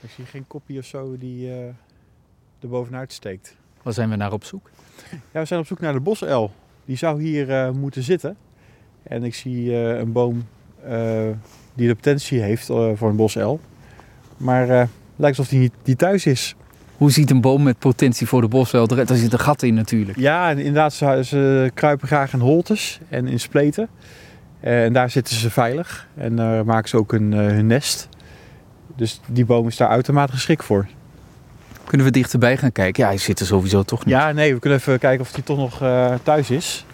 Ik zie geen koppie of zo die uh, er bovenuit steekt. Waar zijn we naar op zoek? Ja, we zijn op zoek naar de bosuil. Die zou hier uh, moeten zitten. En ik zie uh, een boom die de potentie heeft voor een bosuil. Maar het lijkt alsof die niet die thuis is. Hoe ziet een boom met potentie voor de bosuil eruit? Daar zit een gat in natuurlijk. Ja, en inderdaad, ze, ze kruipen graag in holtes en in spleten. En daar zitten ze veilig. En daar maken ze ook een, hun nest. Dus die boom is daar uitermate geschikt voor. Kunnen we dichterbij gaan kijken? Ja, hij zit er sowieso toch niet. Ja, nee, we kunnen even kijken of hij toch nog uh, thuis is.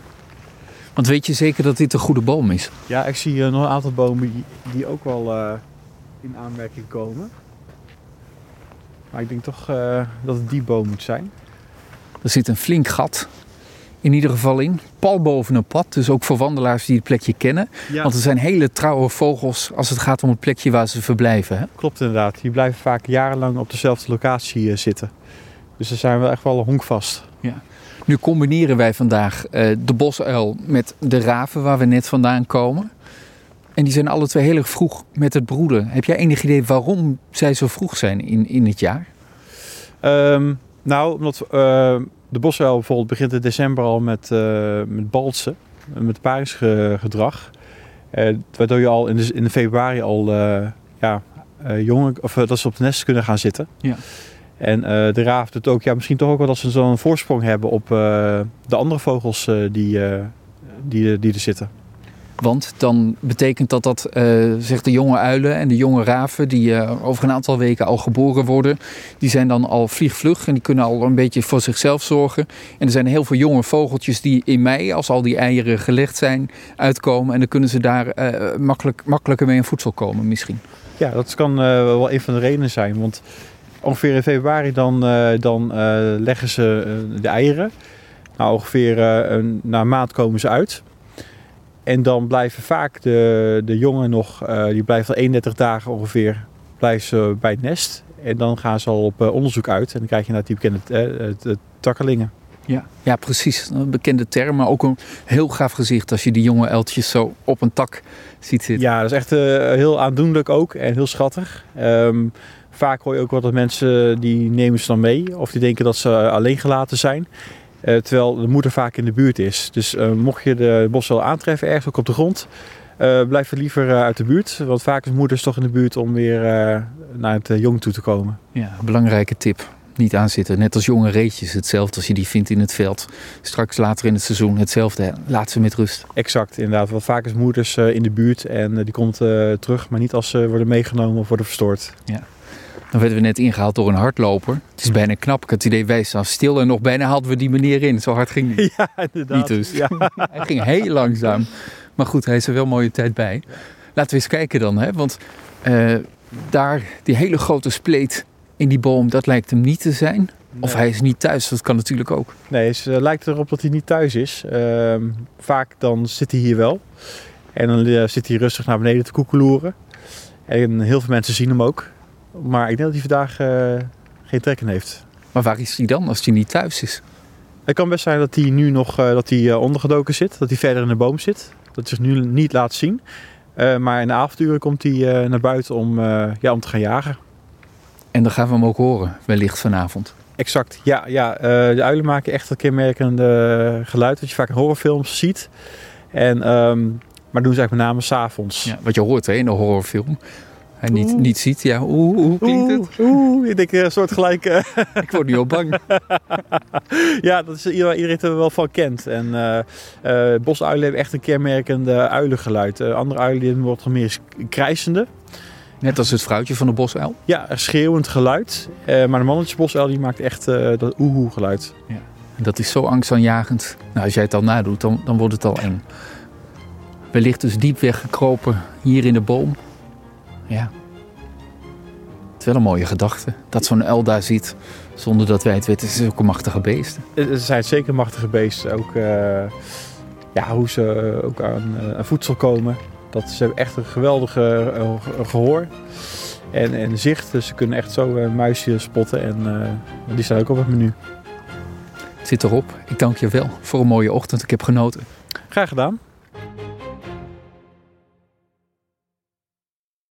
Want weet je zeker dat dit een goede boom is? Ja, ik zie uh, nog een aantal bomen die, die ook wel uh, in aanmerking komen. Maar ik denk toch dat het die boom moet zijn. Er zit een flink gat in ieder geval in. Pal boven een pad, dus ook voor wandelaars die het plekje kennen. Want er zijn hele trouwe vogels als het gaat om het plekje waar ze verblijven. Hè? Klopt inderdaad, die blijven vaak jarenlang op dezelfde locatie uh, zitten. Dus ze zijn wel echt wel honkvast. Ja. Nu combineren wij vandaag uh, de bosuil met de raven waar we net vandaan komen. En die zijn alle twee heel erg vroeg met het broeden. Heb jij enig idee waarom zij zo vroeg zijn in, in het jaar? Um, nou, omdat uh, de bosuil bijvoorbeeld begint in december al met, uh, met balsen, met paringsgedrag. Uh, waardoor je al in de, in de februari al ja, jongen, of dat ze op het nest kunnen gaan zitten. Ja. En de raaf doet ook, ja, misschien toch ook wel dat ze zo'n voorsprong hebben op de andere vogels die, die, die er zitten. Want dan betekent dat dat uh, zeg de jonge uilen en de jonge raven, die uh, over een aantal weken al geboren worden, die zijn dan al vliegvlug en die kunnen al een beetje voor zichzelf zorgen. En er zijn heel veel jonge vogeltjes die in mei, als al die eieren gelegd zijn, uitkomen. En dan kunnen ze daar uh, makkelijk, makkelijker mee aan voedsel komen misschien. Ja, dat kan wel een van de redenen zijn. Want ongeveer in februari dan, dan leggen ze de eieren. Nou, ongeveer na een maand komen ze uit. En dan blijven vaak de, de jongen nog, uh, die blijven al 31 dagen ongeveer blijven ze bij het nest. En dan gaan ze al op uh, onderzoek uit. En dan krijg je naar die bekende uh, takkelingen. Ja, ja, precies. Een bekende term, maar ook een heel gaaf gezicht als je die jonge eltjes zo op een tak ziet zitten. Ja, dat is echt heel aandoenlijk ook en heel schattig. Um, vaak hoor je ook wel dat mensen die nemen ze dan mee of die denken dat ze alleen gelaten zijn. Uh, terwijl de moeder vaak in de buurt is. Dus uh, mocht je de wel aantreffen, ergens ook op de grond, uh, blijf er liever uit de buurt. Want vaak is moeders toch in de buurt om weer naar het jong toe te komen. Ja, belangrijke tip. Niet aanzitten. Net als jonge reetjes. Hetzelfde als je die vindt in het veld. Straks later in het seizoen hetzelfde. Laat ze met rust. Exact, inderdaad. Want vaak is moeders in de buurt en die komt terug. Maar niet als ze worden meegenomen of worden verstoord. Ja. Dan werden we net ingehaald door een hardloper. Het is bijna knap. Ik had het idee, wij staan stil en nog bijna hadden we die meneer in. Zo hard ging hij. Ja, inderdaad. Niet dus. Ja. hij ging heel langzaam. Maar goed, hij is er wel mooie tijd bij. Laten we eens kijken dan. Hè? Want uh, daar, die hele grote spleet in die boom, dat lijkt hem niet te zijn. Nee. Of hij is niet thuis, dat kan natuurlijk ook. Nee, het uh, lijkt erop dat hij niet thuis is. Uh, vaak dan zit hij hier wel. En dan uh, zit hij rustig naar beneden te koekeloeren. En heel veel mensen zien hem ook. Maar ik denk dat hij vandaag uh, geen trek in heeft. Maar waar is hij dan als hij niet thuis is? Het kan best zijn dat hij nu nog uh, dat hij, uh, ondergedoken zit. Dat hij verder in de boom zit. Dat hij zich nu niet laat zien. maar in de avonduren komt hij naar buiten om, ja, om te gaan jagen. En dan gaan we hem ook horen, wellicht vanavond. Exact, ja. ja de uilen maken echt een kenmerkende geluid. Dat je vaak in horrorfilms ziet. En, um, maar doen ze eigenlijk met name s'avonds. Ja, wat je hoort hè, in een horrorfilm hij niet, niet ziet. Ja, oeh, hoe klinkt het? Oeh, ik denk een soort gelijk... Uh... ik word nu al bang. ja, dat is iedereen, iedereen er wel van kent. En uh, uh, bosuilen hebben echt een kenmerkende uilengeluid. andere uilen wordt meer krijsende. Net als het vrouwtje van de bosuil? Ja, een schreeuwend geluid. maar de mannetje bosuil die maakt echt dat oehoe geluid. Ja. En dat is zo angstaanjagend. Nou, als jij het al nadoet, dan, dan wordt het al eng. Wellicht dus diep weggekropen hier in de boom. Ja. Het is wel een mooie gedachte. Dat zo'n uil daar ziet zonder dat wij het weten. Het is ook een machtige beesten. Het zijn zeker machtige beesten. Ook uh, ja, hoe ze ook aan, uh, aan, voedsel komen. Dat, ze hebben echt een geweldige uh, gehoor. En, en zicht. Dus ze kunnen echt zo een muisje spotten. En die staan ook op het menu. Het zit erop. Ik dank je wel voor een mooie ochtend. Ik heb genoten. Graag gedaan.